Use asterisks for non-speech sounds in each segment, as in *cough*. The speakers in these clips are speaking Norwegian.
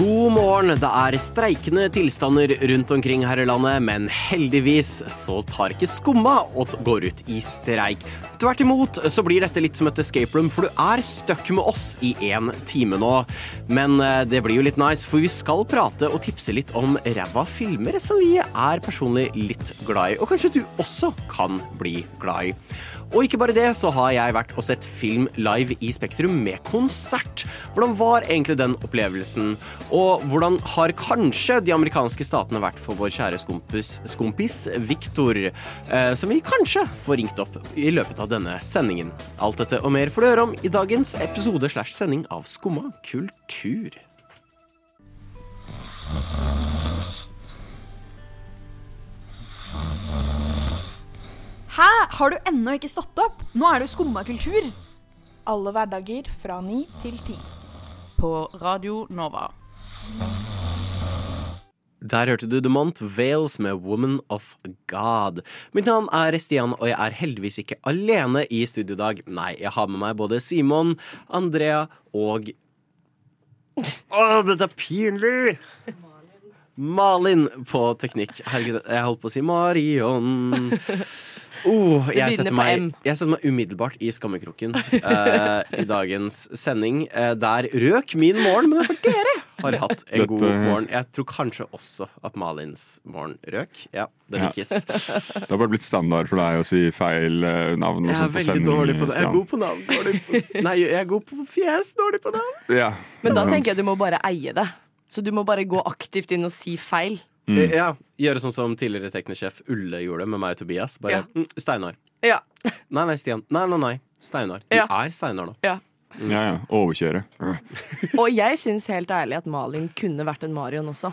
God morgen. Det er streikende tilstander rundt omkring her i landet, men heldigvis så tar ikke skumma og går ut i streik. Tvert imot så blir dette litt som et escape room, for du er stuck med oss i én time nå. Men eh, det blir jo litt nice, for vi skal prate og tipse litt om ræva filmer som vi er personlig litt glad i, og kanskje du også kan bli glad i. Og ikke bare det, så har jeg vært og sett film live i Spektrum med konsert. Hvordan var egentlig den opplevelsen? Og hvordan har kanskje de amerikanske statene vært for vår kjære skompis, skompis Victor, eh, som vi kanskje får ringt opp i løpet av denne sendingen. Alt dette og mer får du høre om i dagens episode slash sending av Skumma kultur. Hæ? Har du ennå ikke stått opp? Nå er det jo skumma kultur. Alle hverdager fra ni til ti. På Radio Nova. Der hørte du Dumont Vales med 'Woman of God'. Mitt navn er Stian, og jeg er heldigvis ikke alene i studiodag. Nei, jeg har med meg både Simon, Andrea og Å, dette er pinlig! Malin på teknikk. Herregud, jeg holdt på å si Marion. Oh, jeg, setter meg, jeg setter meg umiddelbart i skammekroken uh, i dagens sending. Uh, der røk min morgen, men det for dere har hatt en god morgen. Jeg tror kanskje også at Malins morgen røk. Ja, det Ja. *laughs* Det har bare blitt standard for deg å si feil eh, navn. Jeg er veldig sending, dårlig på det. Jeg er god på navn. Dårlig på... *laughs* Nei, jeg er god på fjes, dårlig på navn. Ja. Men da tenker jeg du må bare eie det. Så du må bare gå aktivt inn og si feil. Mm. Eh, Ja, Gjøre sånn som tidligere teknisk-sjef Ulle gjorde med meg og Tobias. Bare Ja. mm, Steinar. Ja. Nei, nei, Stian. Nei, nei, nei. Steinar. Du Ja. er Steinar nå. ja. Ja, ja. Overkjøre. Og jeg syns helt ærlig at Malin kunne vært en Marion også.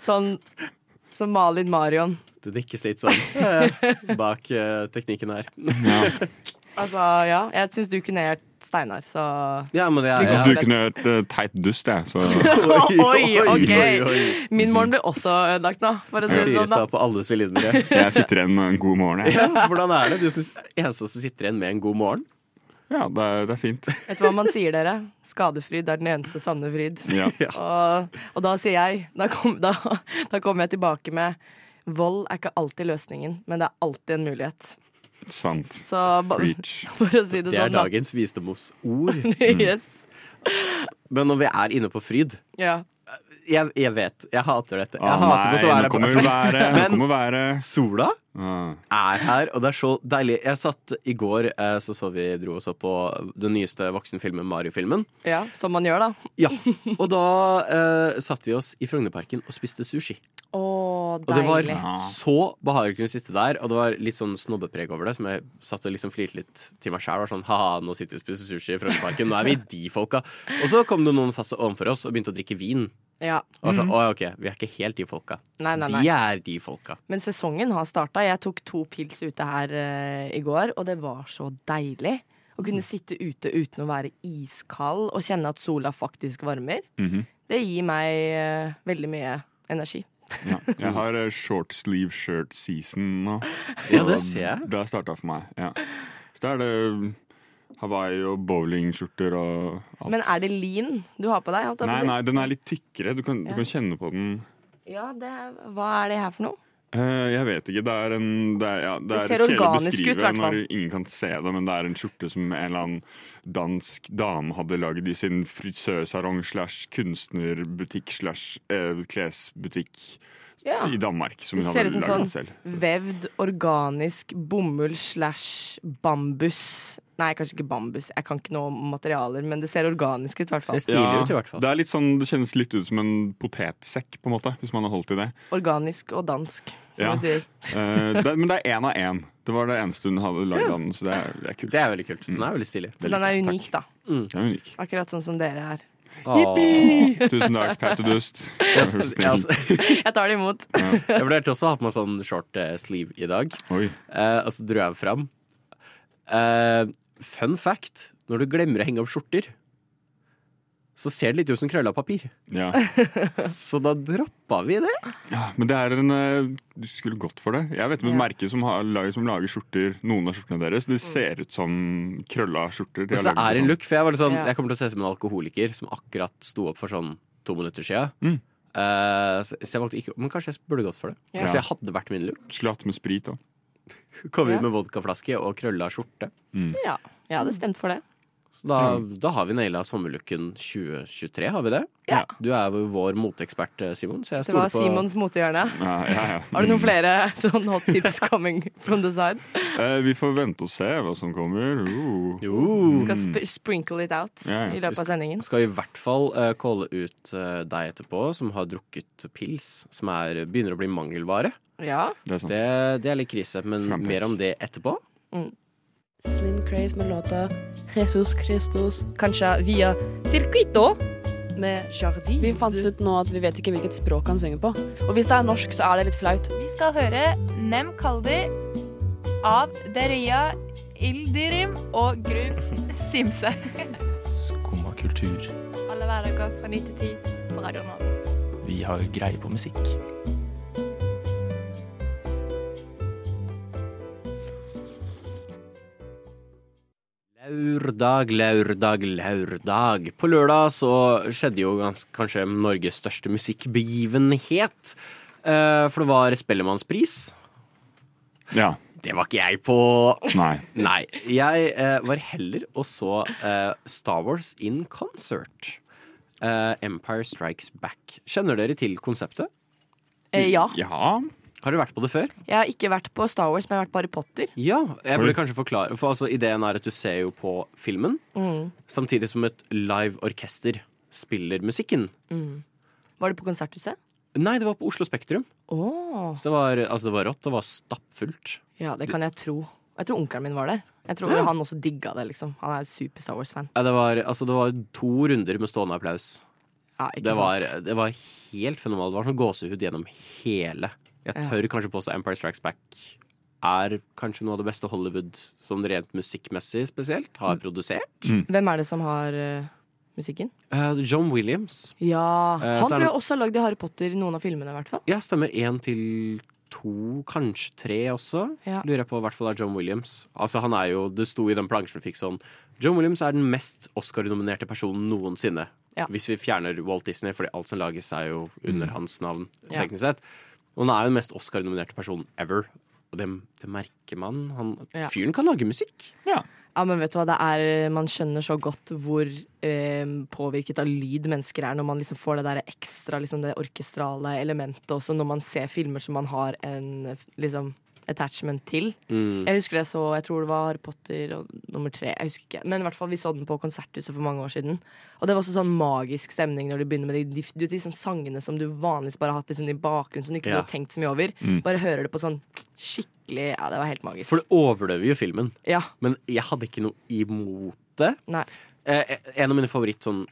Sånn som Malin Marion. Du nikkes litt sånn eh, bak uh, teknikken her. Ja. Altså, ja. Jeg syns du kunne helt Steinar, så Ja, men det er Ja. Du kunne hørt uh, teit dust, jeg. Så *laughs* Oi, ok. oi, oi. Min morgen ble også ødelagt nå. For å si det sånn, da. på alle sylindere. jeg sitter igjen med en god morgen. Jeg. Ja, hvordan er det? Du syns eneste som sitter igjen med en god morgen? Ja, det er, det er fint. *laughs* Vet du hva man sier, dere? Skadefryd er den eneste sanne fryd. Ja. *laughs* Og, og da sier jeg Da kom- da, da kommer jeg tilbake med Vold er ikke alltid løsningen, men det er alltid en mulighet. Sant. Så ba, Preach. *laughs* for å si det, Det er sånn, dagens visdomsord. yes. Men når vi er inne på fryd Ja. Jeg, jeg vet, jeg hater dette. Jeg ah, hater nei, å være nå der kommer på- været. Men- kommer været. Sola Ah. er her, og det er så deilig. Jeg satt i går, eh, så så vi dro og så på den nyeste voksenfilmen, Mario-filmen. ja, som man gjør, da. Ja, Og da eh, satt vi oss i Frognerparken og spiste sushi. Å, Og det var så behagelig å kunne sitte der, og det var litt sånn snobbepreg over det, som jeg satt og liksom flirte litt til meg sjæl. Sånn, ha, nå sitter vi og spiser sushi i Frognerparken, nå er vi de folka. Og så kom det noen og satte seg overfor oss og begynte å drikke vin. Ja. Og så, mm. «Å, ok, vi er ikke helt de folka. Nei, nei, nei. De er de folka. Men sesongen har starta. Jeg tok to pils ute her uh, i går, og det var så deilig. Å kunne sitte ute uten å være iskald og kjenne at sola faktisk varmer. Mhm. Det gir meg uh, veldig mye energi. Ja. *laughs* Jeg har uh, short sleeve shirt season nå. Ja, det ser jeg. Det har starta for meg. Ja. Så da er det Hawaii og bowlingskjorter og alt. Men er det lin du har på deg? på Nei, nei, den er litt tykkere. Du kan, du kan kjenne på den. Ja, det, hva er det her for noe? Uh, jeg vet ikke. Det er en Det, er, ja, det Det er ser organisk ut, i når ingen kan se det, men det er en skjorte som en eller annen dansk dame hadde lagd i sin frisørsalong slash kunstnerbutikk slash eh, klesbutikk Ja. i Danmark. Det ser ut som sånn selv. vevd organisk bomull slash bambus. Nei, kanskje ikke bambus. Jeg kan ikke noe om materialer, men det ser organisk ut, i hvert Ser stilig ut, i hvert fall. Det er litt sånn, det kjennes litt ut som en potetsekk, på en måte, hvis man har holdt i det. Organisk og dansk, som Ja. man sier. Eh, det men det er én av én. Det var det eneste hun hadde lagd av den, så det er, det er kult. Det er veldig kult. Den er veldig stilig. Så den er unik, da. Mm. er unik. Akkurat sånn som dere er. Åh. Tusen takk, teit og dust. *laughs* Jeg, jeg, tar det imot. jeg vurderte også å ha på meg sånn short eh, sleeve i dag. Oi. Eh, og så dro jeg den fram. Eh, fun fact når du glemmer å henge opp skjorter, så ser det litt ut som krølla papir. Ja. *laughs* Så da droppa vi det. ja, men det er en eh, Du skulle gått for det. Jeg vet om et Ja. merke som, har, som lager skjorter, noen av skjortene deres. Det ser ut som krølla skjorter. De Og så det er en sånn. look, for jeg var litt sånn Ja. Jeg kommer til å se ut som en alkoholiker som akkurat sto opp for sånn to minutter sia. Mm. jeg valgte ikke Men kanskje jeg burde gått for det. Ja. Kanskje det hadde vært min look. Skulle hatt med sprit òg. Komme Ja. ut med vodkaflaske og krølla skjorte. Ja, jeg hadde stemt for det. Så da, da har vi naila sommerlooken 2023, har vi det? Ja. Du er jo vår moteekspert, eh, Simon, så jeg Det var på Simons motehjørne. Ja, ja, ja. Har du noen flere sånn hot tips coming from the side? Eh, vi får vente og se hva som kommer. Uh. Jo. Skal sp sprinkle it out Ja, ja. i løpet av sendingen. Skal i hvert fall uh, calle ut eh, deg etterpå, som har drukket pils, som er, begynner å bli mangelvare. Ja. Det er sant. Det, det er litt krise, men Frampek. mer om det etterpå. Slim Craze med låta Jesus Christus, kanskje via Circuito med Jardin. Vi fant ut nå at vi vet ikke hvilket språk han synger på. Og hvis det er norsk, så er det litt flaut. Vi skal høre Nem Kaldi av Deria Ildirim og Grub Simse. Skumma kultur. Alle hverdager fra 9 til 10 på Radio Norge. Vi har greie på musikk. Laurdag, laurdag, laurdag. På lørdag så skjedde jo gans, kanskje Norges største musikkbegivenhet. Eh, for det var Spellemannspris. Ja. Det var ikke jeg på. Nei. *laughs* Nei. Jeg eh, var heller og så eh, Star Wars in concert. Eh, Empire Strikes Back. Kjenner dere til konseptet? Eh, ja. Ja. Har du vært på det før? Jeg har ikke vært på Star Wars, men jeg har vært på Harry Potter. Ja, jeg burde kanskje forklare For altså, ideen er at du ser jo på filmen, Mm. samtidig som et live orkester spiller musikken. Mm. Var du på Konserthuset? Nei, det var på Oslo Spektrum. Oh. Så det var, altså, det var rått. Det var stappfullt. Ja, det kan jeg tro. Jeg tror onkelen min var der. Jeg tror Ja. han også digga det, liksom. Han er super Star Wars-fan. Ja, det, var, altså, det var to runder med stående applaus. Ja, ikke Det var, det var helt fenomenalt. Det var sånn gåsehud gjennom hele. Jeg tør kanskje påstå Empire Strikes Back er kanskje noe av det beste Hollywood sånn rent musikkmessig spesielt har produsert. Hvem er det som har uh, musikken? Uh, John Williams. Ja, uh, Han tror jeg også har lagd i Harry Potter, noen av filmene, i hvert fall. Ja, stemmer. Én til to, kanskje tre også. Ja. Lurer jeg på i hvert fall er John Williams. Altså han er jo, Det sto i den plansjen vi fikk sånn John Williams er den mest Oscar-nominerte personen noensinne. Ja. Hvis vi fjerner Walt Disney, fordi alt som lages er jo under hans navn. Ja. teknisk sett Og han er jo den mest Oscar-nominerte personen ever. Og det, det merker man. Han, Ja. Fyren kan lage musikk. Ja, men vet du hva, det er Man skjønner så godt hvor eh, påvirket av lyd mennesker er når man liksom får det der ekstra liksom det orkestrale elementet også når man ser filmer som man har en liksom attachment til. Mm. Jeg husker det så, jeg tror det var Harry Potter og nummer tre. Jeg husker ikke, Men i hvert fall vi så den på Konserthuset for mange år siden. Og det var også sånn magisk stemning når de begynner med de, de, de, de sånn sangene som du vanligvis bare har hatt liksom i bakgrunnen, som du ikke Ja. har tenkt så mye over. Mm. Bare hører det på sånn skikkelig Ja, det var helt magisk. For det overdøver jo filmen. Ja. Men jeg hadde ikke noe imot det. Nei. Eh, en av mine favoritt sånn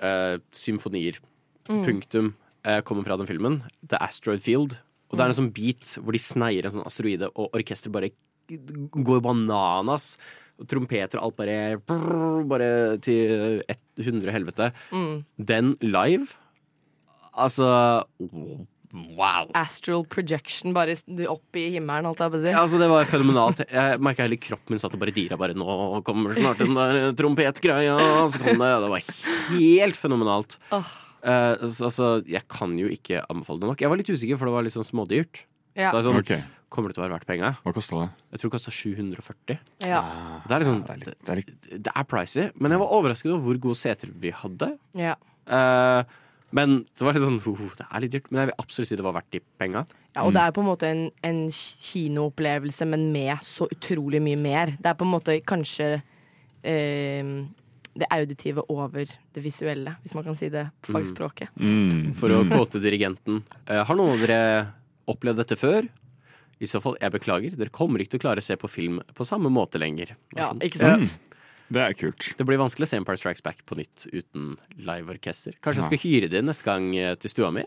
eh, symfonier, Mm. punktum, eh, kommer fra den filmen. The Asteroid Field. Og det er en sånn beat hvor de sneier en sånn asteroide, og orkesteret bare går bananas. Og trompeter og alt bare brrr, Bare til 100 helvete. Mm. Den live Altså Wow. Astral projection, bare opp i himmelen, holdt jeg på å si. Ja, altså Det var fenomenalt. Jeg merka hele kroppen min satt og bare dira. Bare, Nå kommer snart den der trompetgreia. og Så kom det. Det var helt fenomenalt. Åh. Eh, så, altså, jeg kan jo ikke anbefale det nok. Jeg var litt usikker, for det var litt sånn smådyrt. Ja. Så det er sånn, okay. Kommer det til å være verdt penga? Hva kosta det? Jeg tror det kosta 740. Ja. Det er liksom Ja, det er litt- det, er det er pricy, men jeg var overrasket over hvor gode seter vi hadde. Ja. Uh, men det var litt sånn oh, Det er litt dyrt, men jeg vil absolutt si det var verdt de penga. Ja, og det er på en måte en, en kinoopplevelse, men med så utrolig mye mer. Det er på en måte kanskje eh, det auditive over det visuelle, hvis man kan si det på fagspråket. Mm. For å kåte dirigenten. Eh, har noen av dere opplevd dette før? I så fall, jeg beklager. Dere kommer ikke til å klare å se på film på samme måte lenger. Ja, ikke sant? Det er kult. Det blir vanskelig å se Empire Strikes Back på nytt uten liveorkester. Kanskje jeg skal hyre det neste gang eh, til stua mi?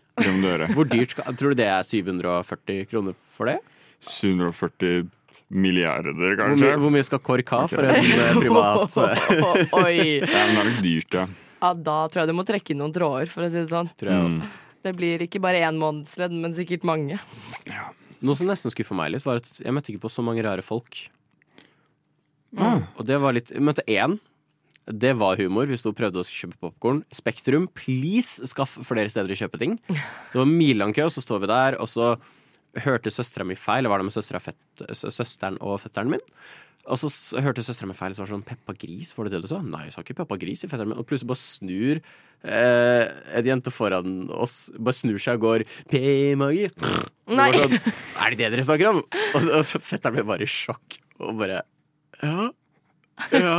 Hvor dyrt skal, Tror du det er 740 kroner for det? 740 milliarder, Hvor kanskje? mye, hvor mye skal KORK ha for en eh, privat *laughs* Oi! Ja, *laughs* det er nok dyrt, ja. Ja, da tror jeg du må trekke inn noen tråder, for å si det sånn. Tror jeg Mm. Det blir ikke bare én månedsledd, men sikkert mange. Noe som nesten skuffa meg litt, var at jeg møtte ikke på så mange rare folk. Mm. Og det var litt Jeg møtte én. Det var humor. Vi sto og prøvde å kjøpe popkorn. Spektrum, please skaff flere steder å kjøpe ting. Det var milelang kø, og så står vi der, og så hørte søstera mi feil. Jeg var der med fett, søsteren og fetteren min. Og så hørte søstera mi feil, så var det sånn Peppa Gris, var det det du sa? Nei, jeg sa ikke Peppa Gris i fetteren min. Og plutselig bare snur eh, en jente foran oss, bare snur seg og går P-magi. Nei. Sånn, er det det dere snakker om? Og, og så fetteren ble bare i sjokk og bare Ja. Ja.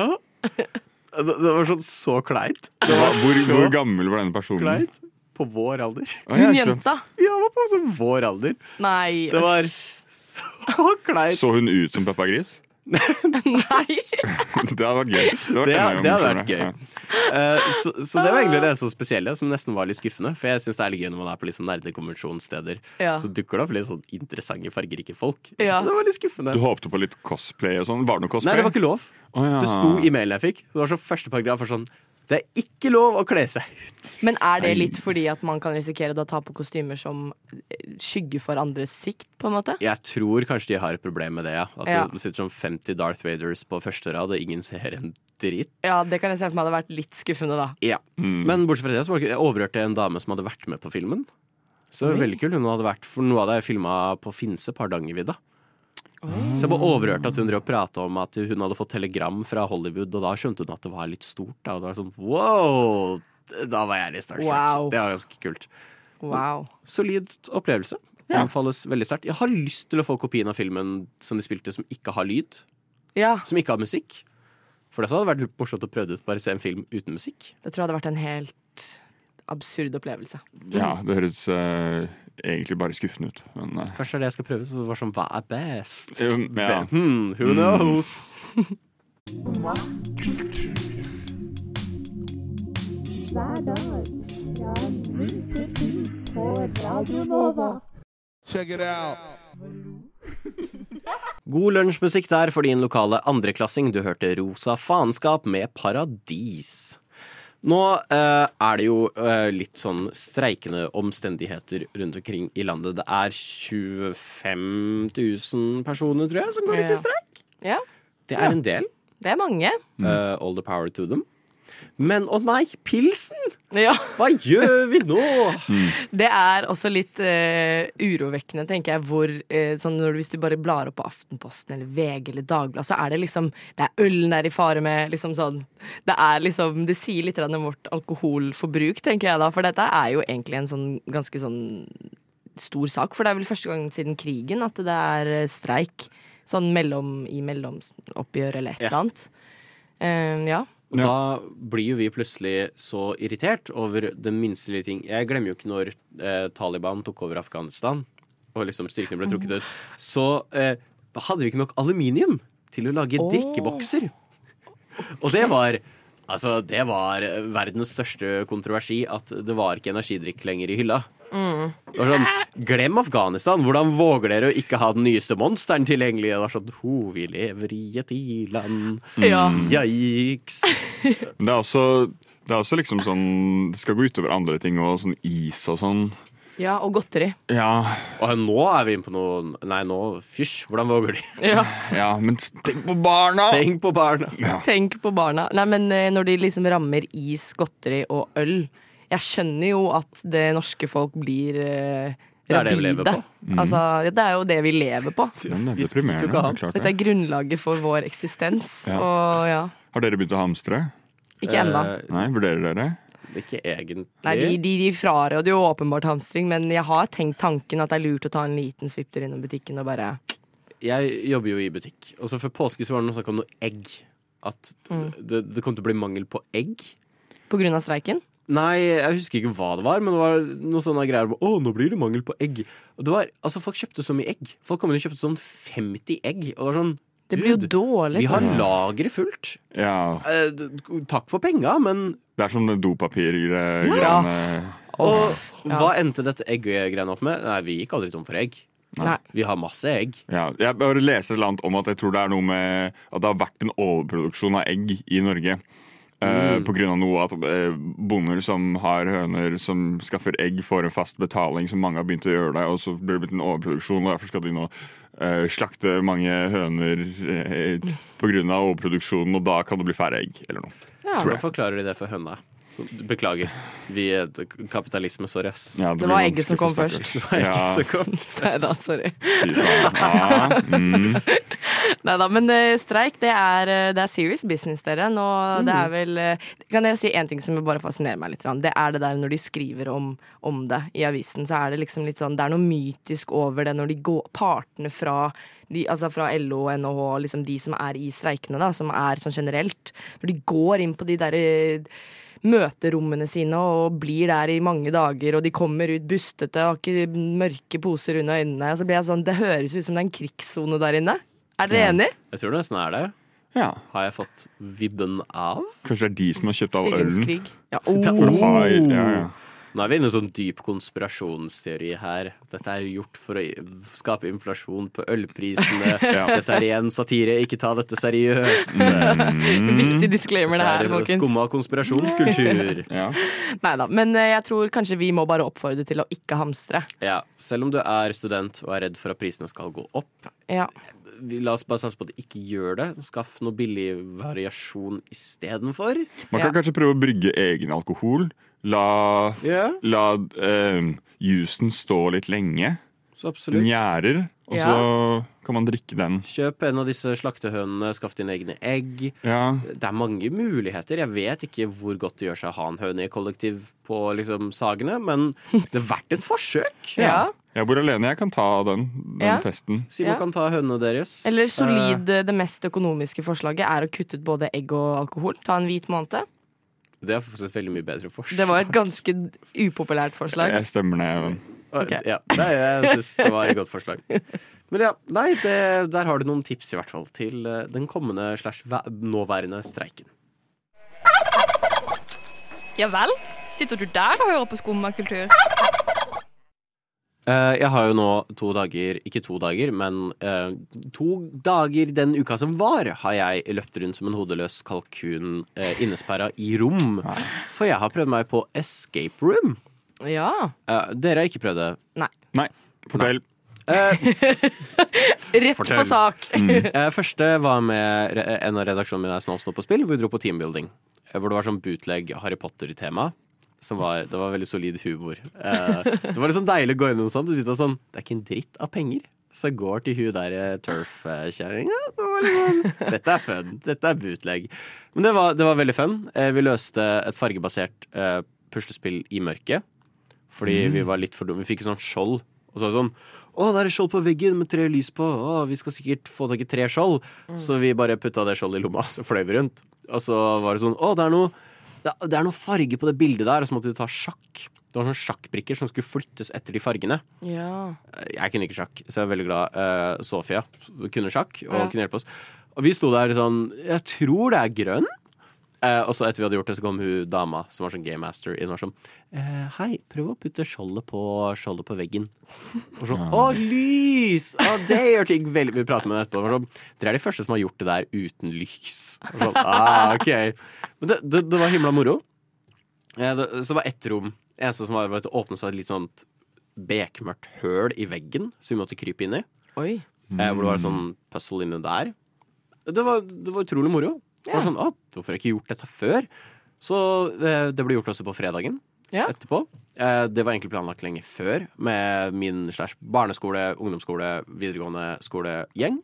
Det, det var sånn så kleint. Det var hvor, så hvor gammel var denne personen? kleint. På vår alder. Ja, Hun jenta? Ja, var på sånn vår alder. Nei. Det var så *laughs* kleint. Så hun ut som Peppa Gris? *laughs* Nei. *laughs* Det hadde vært gøy. Det, Det, det hadde vært gøy. Ja. Eh, så, så det var egentlig det så spesielle, som nesten var litt skuffende. For jeg syns det er litt gøy når man er på litt sånn nerdekonvensjonssteder. Ja. Så dukker det opp litt sånn interessante, fargerike folk. Ja. Det var litt skuffende. Du håpte på litt cosplay og sånn? Var det noe cosplay? Nei, det var ikke lov. Oh, ja. Det sto i mailen jeg fikk. Det var så første paragraf var sånn Det er ikke lov å kle seg ut. Men er det litt fordi at man kan risikere å ta på kostymer som eh, skygger for andres sikt, på en måte? Jeg tror kanskje de har et problem med det, ja. At Ja. det sitter sånn 50 Darth Vaders på første rad, og ingen ser en dritt. Ja, det kan jeg se for meg hadde vært litt skuffende, da. Ja. Mm. Men bortsett fra det, så var det Jeg overhørte en dame som hadde vært med på filmen. Så veldig kult. Hun hadde vært, for noe av det er filma på Finse, på Hardangervidda. Så jeg ble overhørte at hun drev og prata om at hun hadde fått telegram fra Hollywood, og da skjønte hun at det var litt stort. Da, og det var sånn wow! Da var jeg litt starstruck. Wow. Det var ganske kult. Wow. Solid opplevelse. Anbefales veldig sterkt. Jeg har lyst til å få kopien av filmen som de spilte, som ikke har lyd. Ja, Som ikke har musikk. For det hadde vært morsomt å prøve ut bare se en film uten musikk. det tror jeg hadde vært en helt absurd opplevelse. Ja, det høres uh, egentlig bare skuffende ut. Men uh, Kanskje det er det jeg skal prøve. Så det var sånn, Hva er best? Um, ja. Hmm, who Mm. knows? God lunsjmusikk der for din lokale andreklassing. Du hørte Rosa faenskap med Paradis. Nå eh, er det jo eh, litt sånn streikende omstendigheter rundt omkring i landet. Det er 25 000 personer, tror jeg, som går ut i streik. Ja, Det er en del. det er mange. Uh, all the power to them. Men å nei, pilsen! Ja. Hva gjør vi nå? *laughs* Det er også litt uh, urovekkende, tenker jeg, hvor uh, sånn når, Hvis du bare blar opp på Aftenposten eller VG eller Dagbladet, så er det liksom Det er ølen der i fare med, liksom sånn Det er liksom Det sier litt om vårt alkoholforbruk, tenker jeg da, for dette er jo egentlig en sånn ganske sånn stor sak, for det er vel første gang siden krigen at det er eh, streik. Sånn mellom, i mellomoppgjør eller et Ja. eller annet. Uh, ja. Og da blir jo vi plutselig så irritert over den minste lille ting. Jeg glemmer jo ikke når eh, Taliban tok over Afghanistan, og liksom styrkene ble trukket ut. Så eh, hadde vi ikke nok aluminium til å lage oh. drikkebokser. Og det var Altså, det var verdens største kontroversi at det var ikke energidrikk lenger i hylla. Det var sånn, Glem Afghanistan! Hvordan våger dere å ikke ha den nyeste monsteren tilgjengelig? Det var sånn, ho, vi lever i et i-land. *laughs* Ja. Yikes. *laughs* Det er også det er også liksom sånn Det skal gå utover andre ting og sånn is og sånn. Ja, og godteri. Ja, Og nå er vi inne på noe Nei, nå Fysj, hvordan våger de? Ja. *laughs* ja, men tenk på barna! Tenk på barna. Tenk på barna. Nei, men eh, når de liksom rammer is, godteri og øl Jeg skjønner jo at det norske folk blir eh, Det er det vi lever på. på. Altså, ja, det er jo det vi lever på. Ja, det Vi spiser jo ikke annet. Så dette er grunnlaget for vår eksistens. Ja. Og ja, Har dere begynt å hamstre? ikke ennå. Eh, Nei, vurderer dere? Ikke egentlig. Nei, de, de, de fraråder jo åpenbart hamstring, men jeg har tenkt tanken at det er lurt å ta en liten svipptur innom butikken og bare Jeg jobber jo i butikk, og så før påske så var det noe snakk om noe egg. At Mm. det, det kom til å bli mangel på egg. På grunn av streiken. Nei, jeg husker ikke hva det var, men det var noe sånne greier Å, nå blir det mangel på egg. Og det var, altså Folk kjøpte så mye egg. Folk kom inn og kjøpte sånn 50 egg. Og det var sånn Det blir jo dårlig. Vi har lageret fullt. Ja. Eh, takk for penga, men Det er som dopapirgreiene. Ja. Og ja. hva endte dette egggreiene opp med? Nei, vi gikk aldri tom for egg. Nei. Vi har masse egg. Ja, jeg bare leser et eller annet om at jeg tror det er noe med at det har vært en overproduksjon av egg i Norge. Eh, Mm. På grunn av noe at eh, bonder som har høner som skaffer egg, får en fast betaling, som mange har begynt å gjøre det, og så blir det blitt en overproduksjon, og derfor skal de nå uh, slakte mange høner uh, av overproduksjonen, og da kan det bli færre egg, eller noe. Ja, Nå forklarer de det for høna. Så, beklager. Vi er kapitalisme, sorry, ass. Ja, Det det, var egget som kom først. Det var egget Ja, som kom. *laughs* Nei da, sorry. fy faen. Ja, mm. *laughs* Nei da, men eh, streik, det er, eh, det er serious business, dere. Nå, det er vel eh, Kan jeg si én ting som bare fascinerer meg litt? Det er det der når de skriver om, om det i avisen, så er det liksom litt sånn Det er noe mytisk over det når de går Partene fra de, altså fra LO og NHH, liksom de som er i streikene, da, som er sånn generelt. Når de går inn på de derre møterommene sine og blir der i mange dager, og de kommer ut bustete og har ikke mørke poser under øynene. Og så blir jeg sånn, Det høres ut som det er en krigssone der inne. Er dere Ja. enig? Jeg tror det nesten er det. ja. Har jeg fått vibben av? Kanskje det er de som har kjøpt all ølen. Ja, For oh. har, ja, ja. Nå er vi inne i en sånn dyp konspirasjonsteori her. Dette er gjort for å skape inflasjon på ølprisene. *laughs* Ja. Dette er igjen satire, ikke ta dette seriøst. Mm. *laughs* Viktig disclaimer det her, Det er folkens. skumma konspirasjonskultur. *laughs* ja. Neida, Men eh, jeg tror kanskje vi må bare oppfordre til å ikke hamstre. Ja, selv om du er student og er redd for at prisene skal gå opp, Ja. Vi- la oss bare satse på at ikke gjør det. Skaff noe billig variasjon istedenfor. Man kan Ja. kanskje prøve å brygge egen alkohol. La, yeah. la eh, jusen stå litt lenge. så Den gjærer, og Ja. så kan man drikke den. Kjøp en av disse slaktehønene, skaff dine egne egg. Ja. Det er mange muligheter. Jeg vet ikke hvor godt det gjør seg å ha en høne i kollektiv på liksom, Sagene, men det er verdt et forsøk. ja. Jeg bor alene, jeg kan ta den, den Ja. testen. Simon Ja. kan ta hønene deres. Eller solid eh, Det mest økonomiske forslaget er å kutte ut både egg og alkohol. Ta en hvit måned. Det er faktisk et veldig mye bedre forslag. Det var et ganske upopulært forslag. Jeg stemmer ned. Ok, Ok. Ja, det, jeg syns det var et godt forslag. *laughs* Men ja, nei, det, der har du noen tips i hvert fall til eh, den kommende slash nåværende streiken. Ja vel? Sitter du der og hører på skummakultur? Eh, jeg har jo nå to dager, ikke to dager, men eh, to dager den uka som var, har jeg løpt rundt som en hodeløs kalkun uh, innesperra i rom. For jeg har prøvd meg på escape room. Ja. Eh, dere har ikke prøvd det. Nei, Nei. fortell. Eh, *laughs* Rett Fortell. på sak. *laughs* Eh, første var med en av redaksjonene mine Snås nå på spill, hvor vi dro på teambuilding. eh, Hvor det var sånn bootleg Harry Potter-tema. Som var, det var veldig solid humor. Eh, det var liksom deilig å gå inn noe sånt. og Sånn, det er ikke en dritt av penger. Så jeg går til hun der eh, turf-kjerringa. Det liksom, Dette er fun. Dette er bootleg. Men det var, det var veldig fun. Eh, vi løste et fargebasert eh, puslespill i mørket. Fordi vi var litt for dumme. Vi fikk et sånt skjold. Og så var det sånn Å, det er et skjold på veggen med tre lys på. Å, vi skal sikkert få tak i tre skjold. Så vi bare putta det skjoldet i lomma, så fløy vi rundt. Og så var det sånn Å, det er noe det er- det er noe farge på det bildet der, og så måtte du ta sjakk. Det var sånne sjakkbrikker som skulle flyttes etter de fargene. Ja. Jeg kunne ikke sjakk, så jeg er veldig glad uh, Sofia kunne sjakk og Ja. kunne hjelpe oss. Og vi sto der sånn Jeg tror det er grønn. Eh, og så etter vi hadde gjort det, så kom hun dama som var sånn game master inn og var sånn eh, Hei, prøv å putte skjoldet på, skjoldet på veggen. Og sånn Å, lys! Å, det gjør ting veldig Vi prater med henne etterpå. Sånn, Dere er de første som har gjort det der uten lys. Og sånn, ah, ok Men det, det, det var himla moro. Eh, det, så det var ett rom. Eneste som var, var at det åpnet seg et litt sånt bekmørkt høl i veggen, som vi måtte krype inn i. Oi. Eh, hvor det var en sånn puzzle inni der. Det var, det var utrolig moro. Ja. sånn, Hvorfor har jeg ikke gjort dette før? Så det, det ble gjort også på fredagen Ja. etterpå. Eh, det var egentlig planlagt lenge før med min slash barneskole, ungdomsskole, videregående skole-gjeng.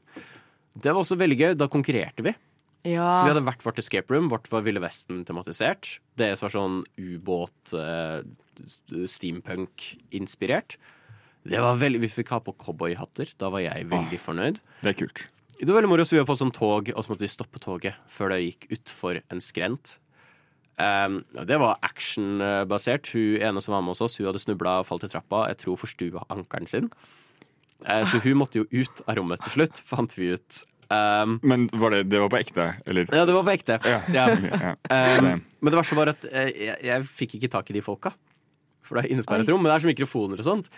Det var også veldig gøy. Da konkurrerte vi. Ja. Så vi hadde hvert vårt escape room. Vårt var Ville Vesten tematisert. Deres var sånn ubåt, eh, steampunk-inspirert. Det var veldig, Vi fikk ha på cowboyhatter. Da var jeg veldig fornøyd. Det er kult. Det var veldig moro, så vi var på sånn tog, og så måtte vi stoppe toget før det gikk utfor en skrent. Um, det var actionbasert. Hun ene som var med hos oss, hun hadde snubla og falt i trappa. Jeg tror forstua ankelen sin. Uh, så hun måtte jo ut av rommet til slutt, fant vi ut. Um, Men var det, det var på ekte, eller? ja, det var på ekte. Ja. Ja. Ja. Um, men det verste var at eh, jeg, jeg fikk ikke tak i de folka. For det er innesperret rom, men det er så mikrofoner og sånt.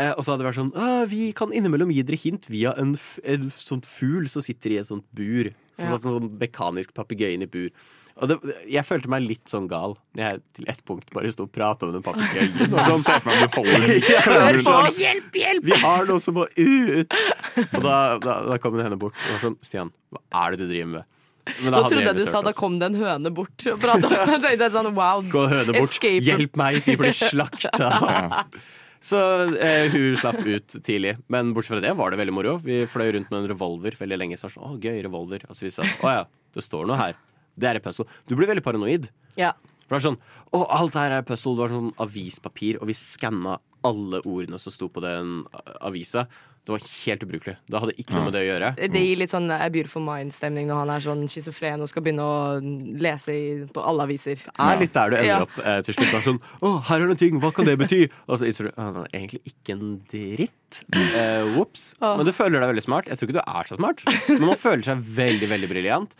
Eh, og så hadde det vært sånn Vi kan innimellom gi dere hint via en, f en sånn fugl som sitter i et sånt bur. Så Ja. satt en sånn mekanisk papegøye inn i bur. Og det, jeg følte meg litt sånn gal jeg til ett punkt bare sto og prata med den papegøyen. og Sånn, ser for meg du holder *laughs* sånn, hjelp, hjelp! Vi har noe som må ut! *laughs* Og da, da, da kom hun henne bort og var sånn Stian, hva er det du driver med? Men Nå trodde jeg du sa da kom det en høne bort og prata. Det er sånn wow. Gå høne bort. Escape. Hjelp meg, vi blir *laughs* slakta. Så eh, hun slapp ut tidlig. Men bortsett fra det var det veldig moro. Vi fløy rundt med en revolver veldig lenge. Så var sånn, å, gøy, revolver. Og så vi det å ja, det står noe her. Det er et puzzle. Du blir veldig paranoid. Ja. For det var sånn, å, alt her er puzzle. Det var sånn avispapir, og vi skanna alle ordene som sto på den avisa. Det var helt ubrukelig. Det hadde ikke noe med det å gjøre. Det gir litt sånn A Beautiful Mind-stemning når han er sånn schizofren og skal begynne å lese i, på alle aviser. Det er litt der du ender Ja. opp eh, til slutt. Sånn, *laughs* å, her er det en ting, hva kan det bety? Og så innser du at det egentlig ikke en dritt. Eh, Ops. Men du føler deg veldig smart. Jeg tror ikke du er så smart, men man føler seg veldig, veldig briljant.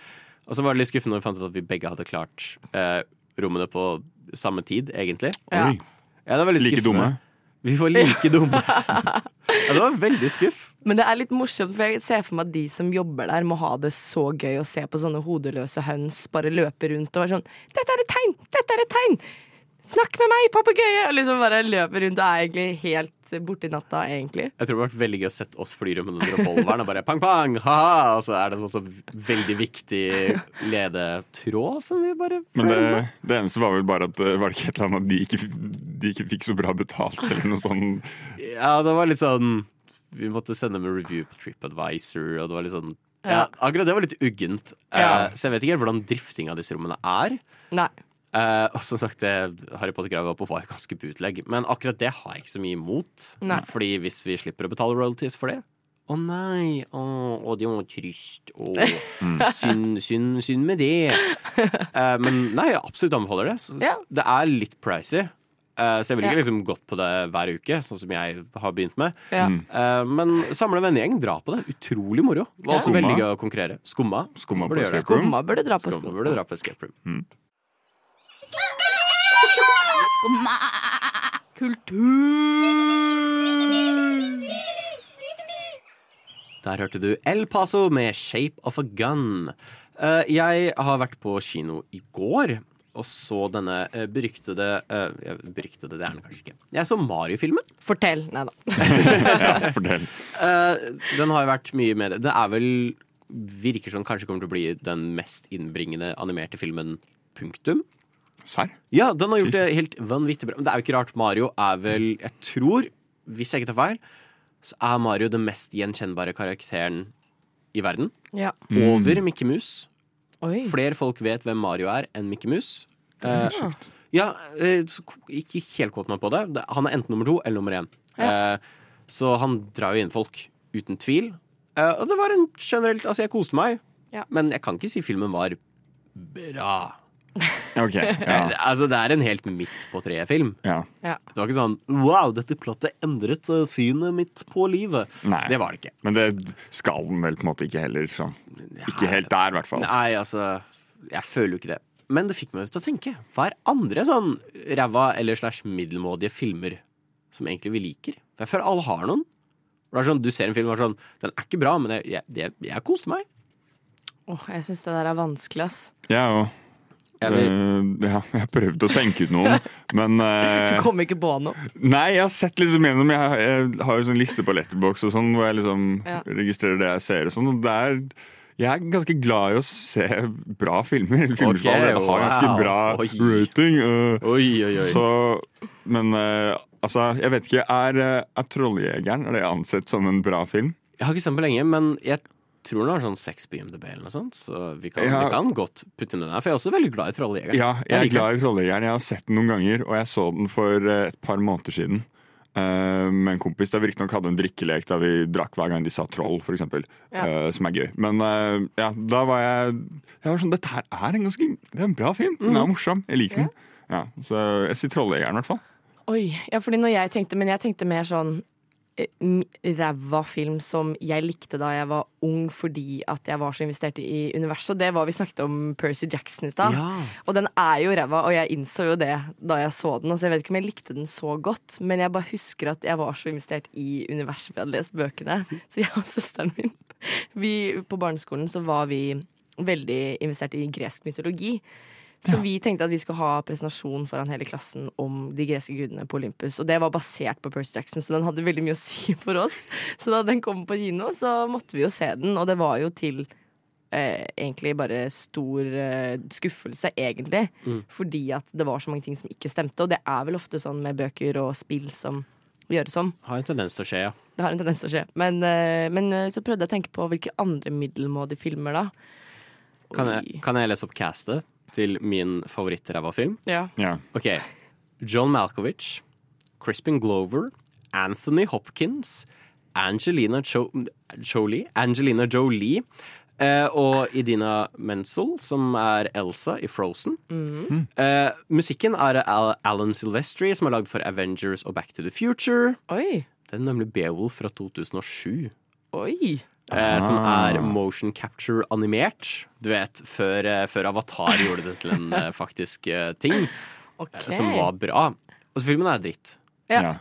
Og så var det litt skuffende når vi fant ut at vi begge hadde klart eh, rommene på samme tid, egentlig. Ja. Oi. Ja, det var Like skuffende. dumme. Vi var like *laughs* dumme. ja, det var veldig skuff. Men det er litt morsomt, for jeg ser for meg at de som jobber der, må ha det så gøy å se på sånne hodeløse høns bare løpe rundt og være sånn 'Dette er et tegn! Dette er et tegn! Snakk med meg, papegøye!' Og liksom bare løper rundt og er egentlig helt borti natta, egentlig. Jeg tror det hadde vært veldig gøy å sette oss fly rundt med den revolveren og bare pang, pang, ha-ha! Og så er det en så veldig viktig ledetråd som vi bare Men det, det eneste var vel bare at eh, Var det ikke et eller annet at de ikke, de ikke fikk så bra betalt, eller noe sånt? Ja, det var litt sånn Vi måtte sende med review på TripAdvisor, og det var litt sånn ja, Akkurat det var litt uggent. Ja. Eh, så jeg vet ikke helt hvordan drifting av disse rommene er. Nei. Eh, og som sagt, det Harry Potter-greia var på var ganske bootleg. Men akkurat det har jeg ikke så mye imot. Nei. Fordi hvis vi slipper å betale royalties for det Å nei, å, å, det var trist. Å, *laughs* synd, synd, synd med det. Uh, men nei, jeg absolutt anbefaler det. Så, Ja. Det er litt pricy. Eh, så jeg ville ikke Ja. liksom gått på det hver uke, sånn som jeg har begynt med. Ja. Eh, men samle vennegjeng, dra på det. Utrolig moro. Det var også veldig gøy å konkurrere. Skumma. Skumma burde. Skumma burde dra på Skumma burde dra på escape room. Der hørte du El Paso med 'Shape of a Gun'. Eh, jeg har vært på kino i går og så denne eh, beryktede uh, Beryktede, det er den kanskje ikke. Jeg så Mario-filmen. Fortell. Nei da. *laughs* Ja, fortell. Eh, den har jo vært mye mer Det er vel Virker som kanskje kommer til å bli den mest innbringende animerte filmen. Punktum. Serr? Ja, den har gjort det helt vanvittig bra. Men det er jo ikke rart. Mario er vel Jeg tror, hvis jeg ikke tar feil, så er Mario den mest gjenkjennbare karakteren i verden. Ja. Over Mickey Mouse. Flere folk vet hvem Mario er, enn Mickey Mouse. Eh, ja, eh, ikke helt kåt meg på det. Han er enten nummer to eller nummer én. Eh, så han drar jo inn folk, uten tvil. Eh, og det var en generelt Altså, jeg koste meg, Ja. men jeg kan ikke si filmen var bra. OK. *laughs* Ja. Altså, det er en helt midt på treet-film. ja. Det var ikke sånn Wow, dette plottet endret eh, synet mitt på livet. Nei. Det var det ikke. Men det skal den vel på en måte ikke heller. Så. Ikke helt der, i hvert fall. Nei, altså Jeg føler jo ikke det. Men det fikk meg til å tenke. Hva er andre sånn ræva eller slash middelmådige filmer som egentlig vi liker? For jeg føler alle har noen. Det er sånn, Du ser en film og er sånn Den er ikke bra, men jeg, jeg, jeg, jeg koste meg. Åh, jeg syns det der er vanskelig, ass. Jeg òg. Jeg vil- Ja, jeg har prøvd å tenke ut noen, *laughs* men uh, Du kom ikke på noe. Nei, jeg har sett liksom gjennom Jeg, har- jeg har jo sånn liste på Letterbox og sånn, hvor jeg liksom Ja. registrerer det jeg ser og sånn. Og det er jeg er ganske glad i å se bra filmer. Eller *laughs* filmer okay, som allerede har ganske wow. bra Oi. rating. Uh, Oi, oi, oi. Så, men uh, altså, jeg vet ikke. Er, er 'Trolljegeren' er det ansett som en bra film? Jeg har ikke sett den på lenge, men jeg tror den har sånn seks på IMDb eller noe sånt. Så vi kan, Ja. vi kan godt putte inn den der. For jeg er også veldig glad i Trolljegeren. Ja, jeg er glad i 'Trolljegeren'. Jeg har sett den noen ganger, og jeg så den for øh, et par måneder siden. Uh, med en kompis. Der vi riktignok hadde en drikkelek da vi drakk hver gang de sa troll, for eksempel. Ja. Uh, som er gøy. Men uh, ja, da var jeg Jeg var sånn Dette her er en ganske Det er en bra film. Den er morsom. Jeg liker den. Ja, så jeg sier 'Trolljegeren', i hvert fall. Oi, ja, fordi når jeg tenkte Men jeg tenkte mer sånn eh, ræva film som jeg likte da jeg var ung fordi at jeg var så investert i universet. Og det var vi snakket om Percy Jackson i stad. Ja. Og den er jo ræva, og jeg innså jo det da jeg så den. Og så jeg vet ikke om jeg likte den så godt, men jeg bare husker at jeg var så investert i universet, for jeg hadde lest bøkene. Så jeg og søsteren min vi, På barneskolen så var vi veldig investert i gresk mytologi. Så vi tenkte at vi skulle ha presentasjon foran hele klassen om de greske gudene på Olympus. Og det var basert på Percy Jackson, så den hadde veldig mye å si *laughs* for oss. Så da den kom på kino, så måtte vi jo se den, og det var jo til eh, egentlig bare stor eh, skuffelse, egentlig. Mm. Fordi at det var så mange ting som ikke stemte, og det er vel ofte sånn med bøker og spill som gjøres om. Har en tendens til å skje, ja. Det har en tendens til å skje. Men, eh, men eh, så prøvde jeg å tenke på hvilke andre middelmådige filmer, da. Kan jeg, kan jeg lese opp castet til min favorittræva film? Ja. Ja. Ok. John Malkovich, Crispin Glover, Anthony Hopkins, Angelina jo Jolie, Angelina Jolie eh, og Idina Menzel, som er Elsa i Frozen. Mhm. Eh, musikken er Al Alan Silvestri, som er lagd for Avengers og Back to the Future. Oi. Det er nemlig Beowulf fra 2007. Oi. Eh, som er motion capture animert. Du vet, før, eh, før Avatar gjorde det til en eh, faktisk ting. Ok. eh, Som var bra. Altså, filmen er dritt. Ja.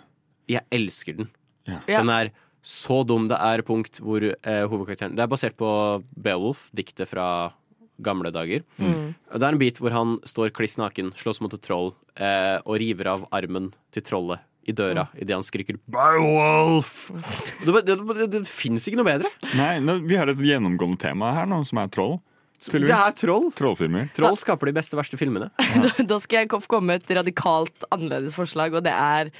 Jeg elsker den. Ja. Den er så dum. Det er punkt hvor eh, hovedkarakteren Det er basert på Beowulf, diktet fra gamle dager. Mm. Og Det er en bit hvor han står kliss naken, slåss mot et troll eh, og river av armen til trollet i døra idet han skriker 'Beowulf'! Det, det, det, det, fins ikke noe bedre. Nei, vi har et gjennomgående tema her nå, som er troll. Det er troll. Trollfilmer. Troll skaper de beste, verste filmene. *laughs* Da skal jeg komme med et radikalt annerledes forslag, og det er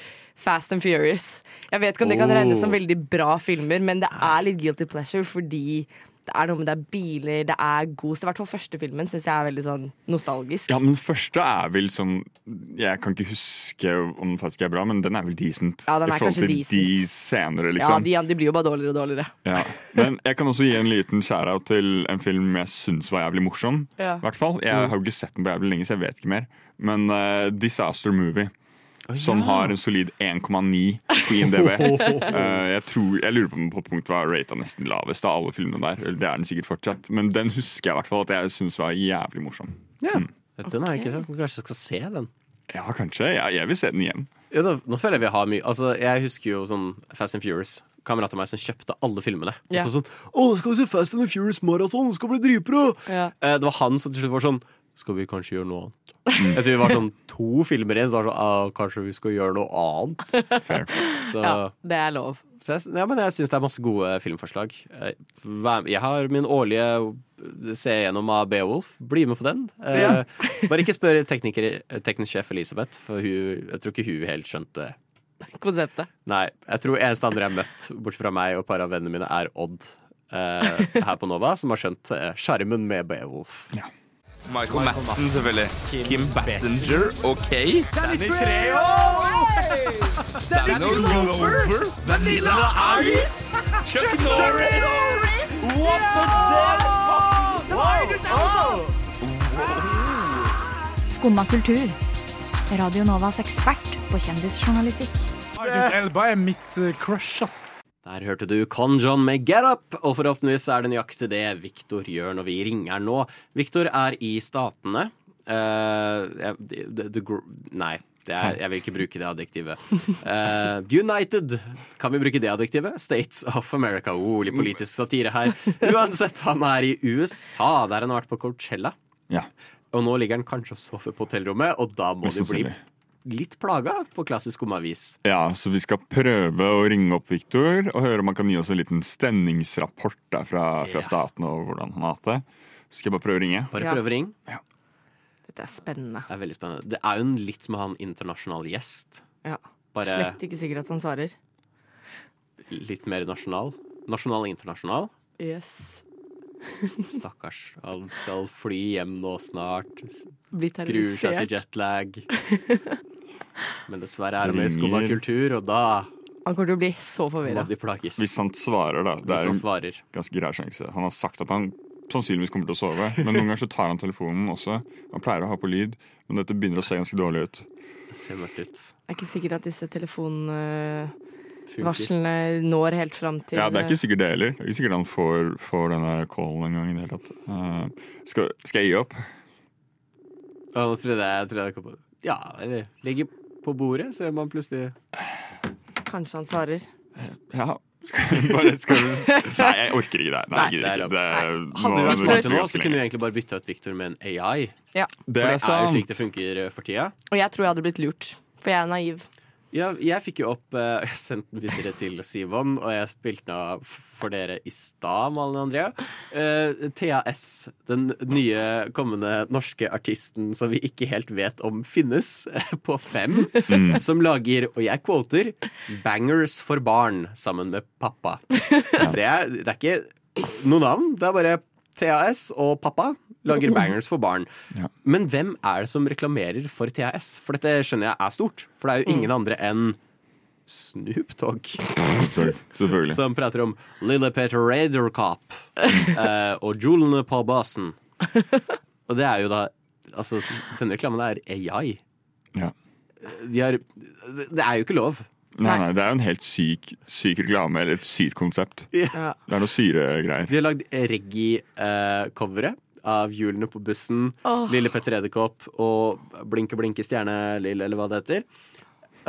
Fast and Furious. Jeg vet ikke om det kan Oh. regnes som veldig bra filmer, men det er litt guilty pleasure fordi det er noe med det er biler, det er god I hvert fall første filmen syns jeg er veldig sånn nostalgisk. Ja, men første er vel sånn Jeg kan ikke huske om den faktisk er bra, men den er vel decent. Ja, den er I forhold til decent. de senere, Ja, liksom. de, de blir jo bare dårligere og dårligere. Ja. Men jeg kan også gi en liten shout-out til en film jeg syns var jævlig morsom. Ja. I hvert fall. Jeg har jo ikke sett den på jævlig lenge, så jeg vet ikke mer. Men uh, Disaster Movie. Som har en solid 1,9 på IMDb. uh, *laughs* jeg, tror, jeg lurer på om den på punkt var rata nesten lavest av alle filmene der. Det er den sikkert fortsatt. Men den husker jeg i hvert fall at jeg syns var jævlig morsom. Ja. Den har jeg ikke sett. Kanskje jeg skal se den. Ja, kanskje. Ja, jeg vil se den igjen. Ja, da, nå føler jeg vi har mye Altså, Jeg husker jo sånn Fast and Furious. Kamerat av meg som kjøpte alle filmene. Og Ja. så sånn 'Å, skal vi se Fast and Furious Marathon? Det skal bli dritbra!' Yeah. Uh, det var han som til slutt var sånn 'Skal vi kanskje gjøre noe annet?' Jeg tror vi var sånn to filmer igjen, så var det sånn ah, 'Kanskje vi skal gjøre noe annet?' Fair. Så, Ja, det er lov. så jeg, ja, men jeg syns det er masse gode filmforslag. Eh, Jeg har min årlige se gjennom av Beowulf. Bli med på den. Eh, Bare ikke spør tekniker, teknisk sjef Elisabeth, for hun, jeg tror ikke hun helt skjønte Konseptet. Nei, jeg tror eneste andre jeg har møtt, bortsett fra meg og et par av vennene mine, er Odd eh, her på Nova, som har skjønt eh, med Beowulf. Michael Madsen, selvfølgelig. Kim Bassinger, OK. Danny Treo! Danny Glover. Vanilla Ice. Chuck Norris. What the Why did Skumma kultur. Radio Novas ekspert på kjendisjournalistikk. Idris Elba er mitt eh, crush, ass. Der hørte du Conjon med Get Up, og forhåpentligvis er det nøyaktig det Victor gjør når vi ringer nå. Victor er i Statene. Uh, the, the, the, nei, det er, jeg vil ikke bruke det adjektivet. Uh, United. Kan vi bruke det adjektivet? States of America. Oh, litt politisk satire her. Uansett, han er i USA, der han har vært på Coachella. Ja. Og nå ligger han kanskje og sover på hotellrommet, og da må det bli. Litt plaga på klassisk skummavis. Ja, så vi skal prøve å ringe opp Viktor og høre om han kan gi oss en liten stemningsrapport der fra, fra Ja. staten og hvordan han har hatt det. Så skal jeg bare prøve å ringe. Bare Ja. prøv å ringe. Ja. Dette er spennende. Det er veldig spennende. Det er jo en litt som å ha en internasjonal gjest. Ja. Bare Slett ikke sikkert at han svarer. litt mer nasjonal. Nasjonal og internasjonal. Yes. *laughs* Stakkars. Han skal fly hjem nå snart. Gruer seg til jetlag. *laughs* Men dessverre er det med i skumma kultur, og da Han kommer til å bli så må forvirra. de plages. Hvis han svarer, da. Det Hvis er han en svarer. ganske grei sjanse. Han har sagt at han sannsynligvis kommer til å sove, men noen ganger så tar han telefonen også. Han pleier å ha på lyd, men dette begynner å se ganske dårlig ut. Det ser mørkt ut. Det er ikke sikkert at disse telefonvarslene Funker. når helt fram til Ja, Det er ikke sikkert det heller. Det er ikke sikkert han får, får denne callen en gang. i det hele tatt. Eh, skal, skal jeg gi opp? Ja, nå trodde jeg, jeg trodde jeg kom på Ja, eller ligge på bordet, så er man plutselig Kanskje han svarer. Ja, *laughs* Bare skal du... Nei, jeg orker ikke det. Nei, Nei, jeg gidder det er ikke. Det, Hadde vi vært smarte nå, så kunne vi egentlig bare bytta ut Victor med en AI. Ja. For Det er det er jo slik det funker eh, for tida. Og jeg tror jeg hadde blitt lurt, for jeg er naiv. Ja, jeg fikk jo opp eh, *laughs* Jeg sendte den videre til Simon, og jeg spilte den av for dere i stad, Malin Andrea. Uh, Thea S, den nye kommende norske artisten som vi ikke helt vet om finnes, på fem, Mm. som lager, og jeg quoter, 'bangers for barn' sammen med pappa. *laughs* Det, er, det er ikke noe navn, det er bare TAS og pappa lager *laughs* bangers for barn. Ja. Men hvem er det som reklamerer for TAS? For dette skjønner jeg er stort. For det er jo ingen andre enn Snoop Dogg Selvfølgelig. som prater om Lille Peter Raidercop *laughs* eh, og julene på basen. Og det er jo da Altså, denne reklamen er AI. Ja. De har Det er jo ikke lov. Nei, nei, det er jo en helt syk, syk reklame, eller et sykt konsept. Ja. Det er noe syregreier. De har lagd reggae-coveret av hjulene på bussen, oh. Lille Petter Edderkopp og Blinke Blinke Stjerne Lill, eller hva det heter.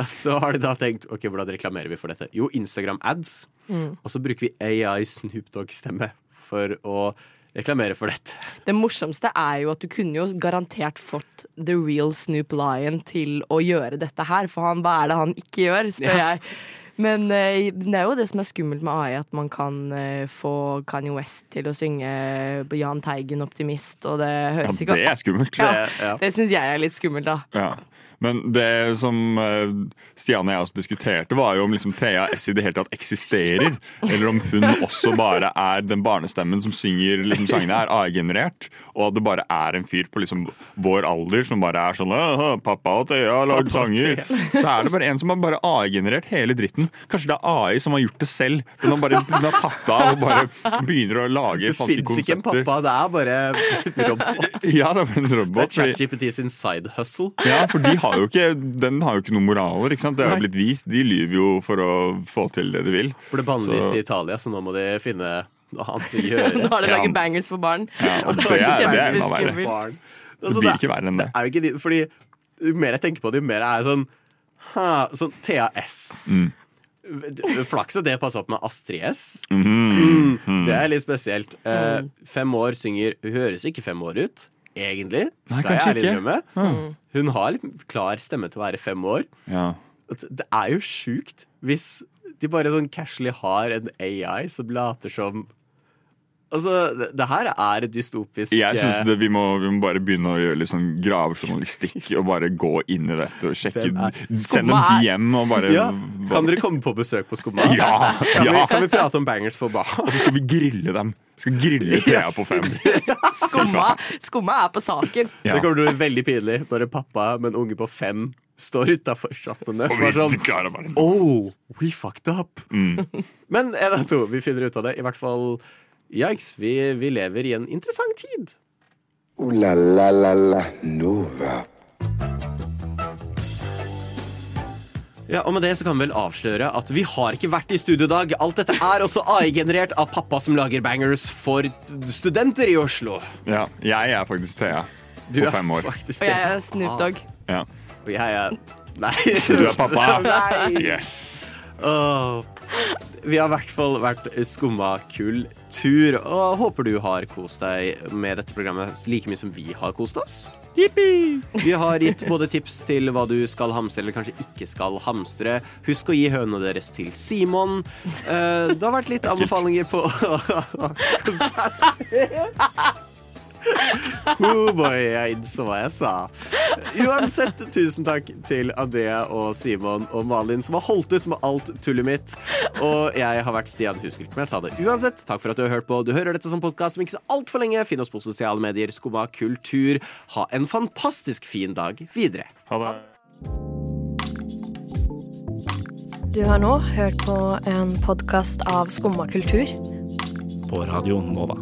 Så har de da tenkt ok, hvordan reklamerer vi for dette? Jo, Instagram ads. Mm. Og så bruker vi AI Snoop Dogg-stemme for å reklamere for dette. Det morsomste er jo at du kunne jo garantert fått The Real Snoop Lion til å gjøre dette her, for han, hva er det han ikke gjør, spør Ja. jeg. Men eh, det er jo det som er skummelt med AI, at man kan eh, få Kanye West til å synge Jahn Teigen, optimist, og det høres Ja, ikke det er *laughs* skummelt. Ja, Det- ja. syns jeg er litt skummelt, da. Ja. Men det som eh, Stian og jeg også diskuterte, var jo om liksom Thea S i det hele tatt eksisterer. *laughs* Eller om hun også bare er den barnestemmen som synger liksom, sangene, er AI-generert. Og at det bare er en fyr på liksom vår alder som bare er sånn 'Pappa og Thea har lagd sanger'. Så er det bare en som har bare AI-generert hele dritten. Kanskje det er AI som har gjort det selv. Den har bare den har tatt av og bare begynner å lage Det falske fins ikke en pappa, det er bare en *laughs* robot. Ja, det er bare en robot. Det er ChatGPT sin side hustle. Ja, for de har jo ikke, den har jo ikke noen moraler. ikke sant? Det har jo blitt vist. De lyver jo for å få til det de vil. For det bannlyst i Italia, så nå må de finne noe annet å *laughs* gjøre. Nå har de Ja. bangers for barn. Ja, *laughs* og det er, det er enda verre. Det blir ikke verre enn det. det er jo ikke, fordi jo mer jeg tenker på det, jo mer er jeg sånn ha, Sånn TAS. S. Mm. Flaks at det passer opp med Astrid S. Mm. Mm, det er litt spesielt. Eh, Mm. fem år synger Hun høres ikke fem år ut, egentlig. Nei, Skal jeg ærlig innrømme. Mm. Hun har litt klar stemme til å være fem år. Ja. Det er jo sjukt hvis de bare sånn casually har en AI som later som Altså, det, det her er et dystopisk Jeg synes eh, det, vi, må, vi må bare begynne å gjøre litt sånn gravejournalistikk og bare gå inn i dette og sjekke Send dem til hjem og bare ja. Kan dere komme på besøk på Skumma? *laughs* Ja, Kan, vi, ja. kan vi prate om bangers for barn? Og så skal vi grille dem. Vi skal grille Thea på fem. *laughs* Skumma, skumma er på saken. Ja. Det kommer til å bli veldig pinlig når en pappa med en unge på fem står utafor chattene. Og er bare Oh, we fucked up. Mm. Men en av to, vi finner ut av det. I hvert fall Yikes, vi, vi lever i en interessant tid. Ooh la la la la Nova. Ja, og med det så kan vi vel avsløre at vi har ikke vært i studio i dag. Alt dette er også AI-generert av pappa som lager bangers for studenter i Oslo. Ja, jeg er faktisk Thea Du på er fem år. faktisk Og jeg er Snoop Dogg. Ja. Og jeg er Nei. Du er pappa? *laughs* Nei. Yes. Åh. Vi har i hvert fall vært skumma kultur, og håper du har kost deg med dette programmet like mye som vi har kost oss. Vi har gitt både tips til hva du skal hamstre eller kanskje ikke skal hamstre. Husk å gi hønene deres til Simon. Eh, Det har vært litt anbefalinger på *laughs* konsert. Oh boy, jeg innså hva jeg sa. Uansett, tusen takk til Andrea og Simon og Malin som har holdt ut med alt tullet mitt. Og jeg har vært Stian, husker ikke om jeg sa det. Uansett, takk for at du har hørt på. Du hører dette som podkast om ikke så altfor lenge. Finn oss på sosiale medier. Skumma kultur. Ha en fantastisk fin dag videre. Ha det. Du har nå hørt på en podkast av Skumma kultur. På radioen Nova.